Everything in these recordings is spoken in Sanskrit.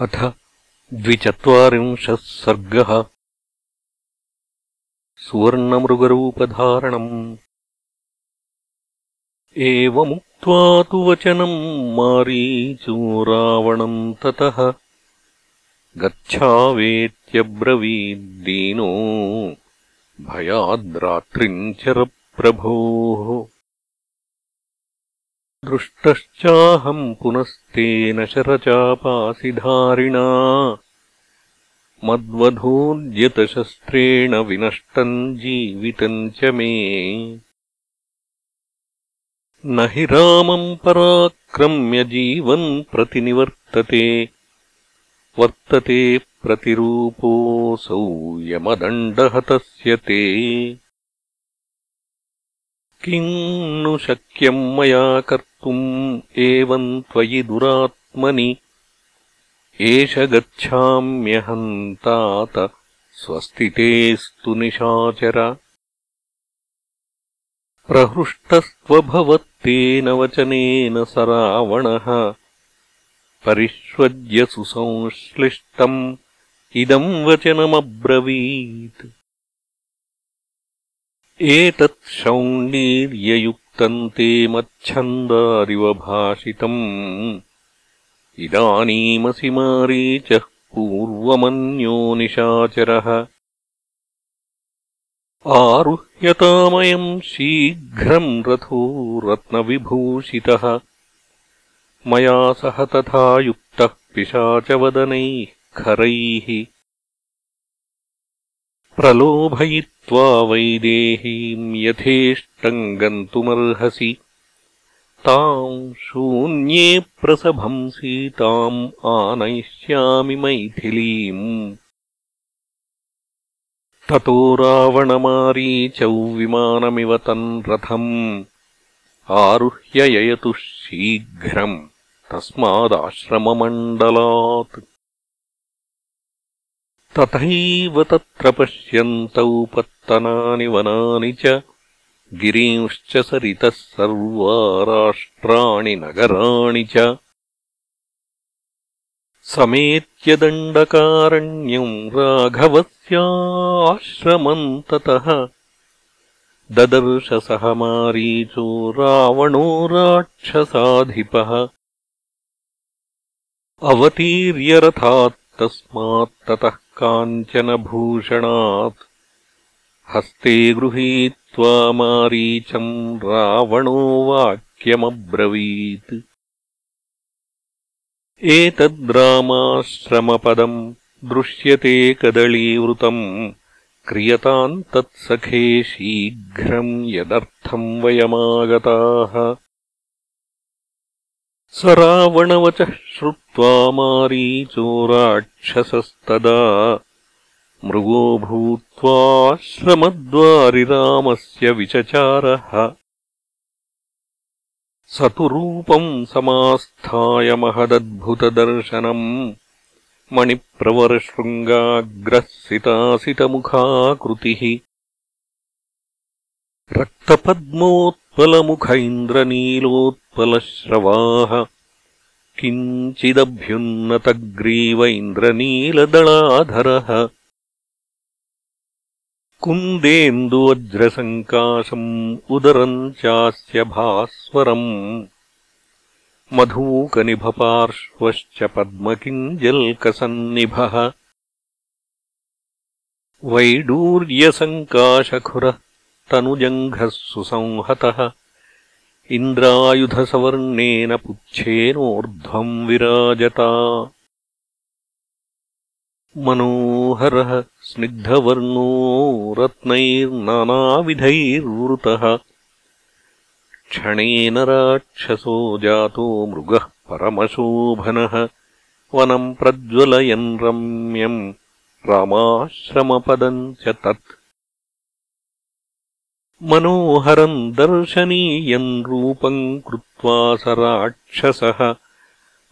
अथ द्विचत्वारिंशः सर्गः। सुवर्णमृगरूपधारणम्। एवमुक्त्वा तु वचनम् मारीचो रावणम् ततः। गच्छावेत्यब्रवीद्दीनो भयाद्रात्रिञ्चरप्रभोः दृष्टश्चाहम् पुनस्तेन शरचापासिधारिणा। मद्वधोद्यतशस्त्रेण विनष्टम् जीवितम् च मे। न हि रामम् पराक्रम्य जीवन् प्रतिनिवर्तते। वर्तते प्रतिरूपोऽसौ यमदण्डहतस्य ते। किम् नु शक्यम् मया कर्तुम् एवम् त्वयि दुरात्मनि। एष गच्छाम्यहन्तात स्वस्तितेस्तु निशाचर। प्रहृष्टस्त्वभवत्तेन वचनेन स रावणः परिष्वज्य सुसंश्लिष्टम् इदम् वचनमब्रवीत् एतत् शौण्डीर्ययुक्तम् ते मच्छन्दारिव भाषितम् इदानीमसि मारीचः पूर्वमन्यो निशाचरः। आरुह्यतामयम् शीघ्रम् रथो रत्नविभूषितः। मया सह तथा युक्तः पिशाचवदनैः खरैः प्रलोभयित्वा वैदेहीम् यथेष्टम् गन्तुमर्हसि ताम् शून्ये प्रसभम् सीताम् आनयिष्यामि मैथिलीम्। ततो रावणमारीचौ विमानमिव तम् रथम्। आरुह्य ययतुः शीघ्रम् तस्मादाश्रममण्डलात् तथैव तत्र पश्यन्तौ पत्तनानि वनानि च गिरींश्च सरितः सर्वा राष्ट्राणि नगराणि च। समेत्यदण्डकारण्यम् राघवस्याश्रमम् ततः ददर्शसः मारीचो रावणो राक्षसाधिपः। अवतीर्यरथात्तस्मात्ततः काञ्चनभूषणात् हस्ते गृहीत्वा मारीचम् रावणो वाक्यमब्रवीत्। एतद्रामाश्रमपदम् दृश्यते कदलीवृतम् क्रियताम् तत्सखे शीघ्रम् यदर्थम् वयमागताः स रावणवचः श्रुत्वा मारीचो राक्षसस्तदा मृगो भूत्वाश्रमद्वारिरामस्य विचचारः। स तु रूपम् समास्थाय महदद्भुतदर्शनम् मणिप्रवरशृङ्गाग्रसितासितमुखाकृतिः रक्तपद्मोत्पलमुख इन्द्रनीलोत्पलश्रवाः किञ्चिदभ्युन्नतग्रीव इन्द्रनीलदलाधरः कुन्देन्दुवज्रसङ्काशम् उदरम् चास्य भास्वरम्। मधूकनिभपार्श्वश्च पद्मकिञ्जल्कसन्निभः। वैडूर्यसङ्काशखुरः तनुजङ्घः सुसंहतः इन्द्रायुधसवर्णेन पुच्छेनोर्ध्वम् विराजता। मनोहरः स्निग्धवर्णो रत्नैर्नानाविधैर्वृतः। क्षणेन राक्षसो जातो मृगः परमशोभनः। वनम् प्रज्वलयन् रम्यम्। रामाश्रमपदम् च तत् मनोहरम् दर्शनीयम् रूपम् कृत्वा स राक्षसः।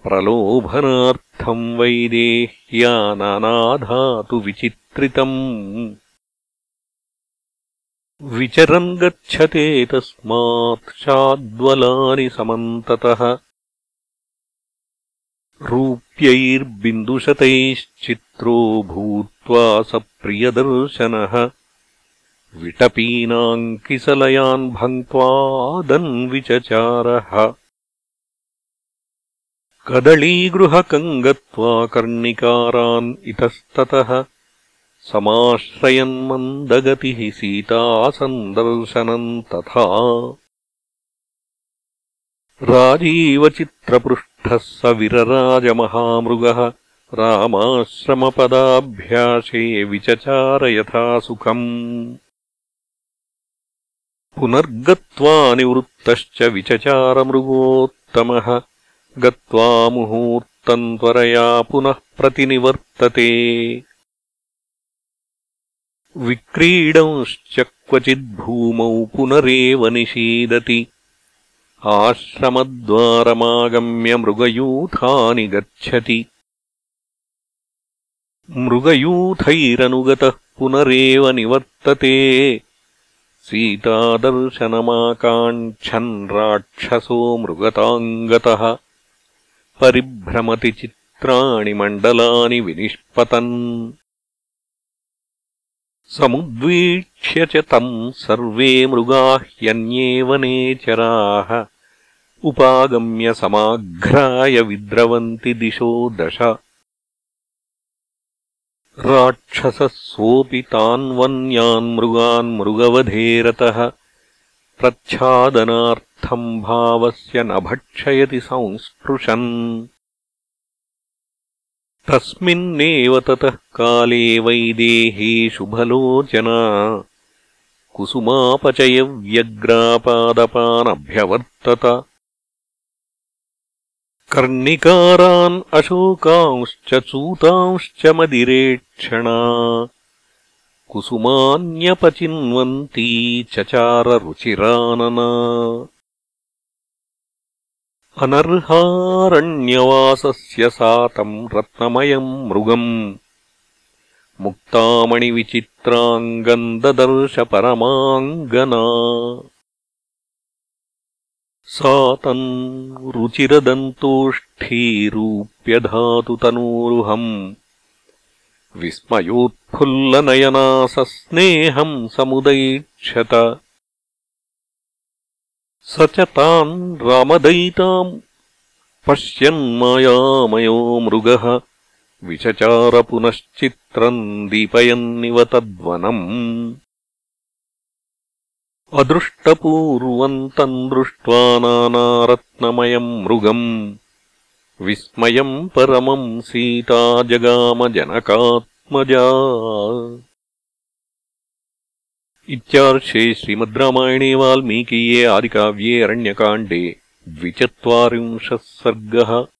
प्रलोभनार्थम् वैदेह्या नानाधातु विचित्रितम्। विचरन् गच्छते तस्मात् शाद्वलानि समन्ततः। रूप्यैर्बिन्दुशतैश्चित्रो भूत्वा स प्रियदर्शनः विटपीनाम् किसलयान् भङ्क्त्वादन्विचचारः कदलीगृहकम् गत्वा कर्णिकारान् इतस्ततः समाश्रयन्मन्दगतिः सीतासन्दर्शनम् तथा। राजीवचित्रपृष्ठः स विरराजमहामृगः रामाश्रमपदाभ्यासे विचचार यथा सुखम् पुनर्गत्वा निवृत्तश्च विचचारमृगोत्तमः। गत्वा मुहूर्तम् त्वरया पुनः प्रतिनिवर्तते। विक्रीडंश्च क्वचिद्भूमौ पुनरेव निषीदति। आश्रमद्वारमागम्य मृगयूथानि गच्छति। मृगयूथैरनुगतः पुनरेव निवर्तते सीतादर्शनमाकाङ्क्षन् राक्षसो मृगताङ्गतः परिभ्रमति चित्राणि मण्डलानि विनिष्पतन्। समुद्वीक्ष्य च तम् सर्वे मृगाः ह्यन्ये वनेचराः उपागम्य समाघ्राय विद्रवन्ति दिशो दश राक्षसः सोऽपि तान् वन्यान् मृगान् मृगवधेरतः प्रच्छादनार्थम् भावस्य न भक्षयति संस्पृशन्। तस्मिन्नेव ततः काले वैदेही शुभलोचना। कुसुमापचयव्यग्रापादपानभ्यवर्तत कर्णिकारान् अशोकांश्च चूतांश्च मदिरेक्षणा। कुसुमान्यपचिन्वन्ती चचाररुचिरानना। अनर्हारण्यवासस्य सातम् रत्नमयम् मृगम् मुक्तामणिविचित्राङ्गन्ददर्शपरमाङ्गना सातम् रुचिरदन्तोष्ठीरूप्यधातुतनूरुहम् विस्मयोत्फुल्लनयना सस्नेहम् समुदैक्षत स च तान् रामदयिताम् पश्यन्मायामयो मृगः विचचार पुनश्चित्रम् दीपयन्निव तद्वनम् अदृष्टपूर्वम् तम् दृष्ट्वा नानारत्नमयम् मृगम् विस्मयम् परमम् सीता जगामजनकात्मजा। इत्यार्षे श्रीमद् रामायणे वाल्मीकीये आदिकाव्ये अरण्यकाण्डे द्विचत्वारिंशः सर्गः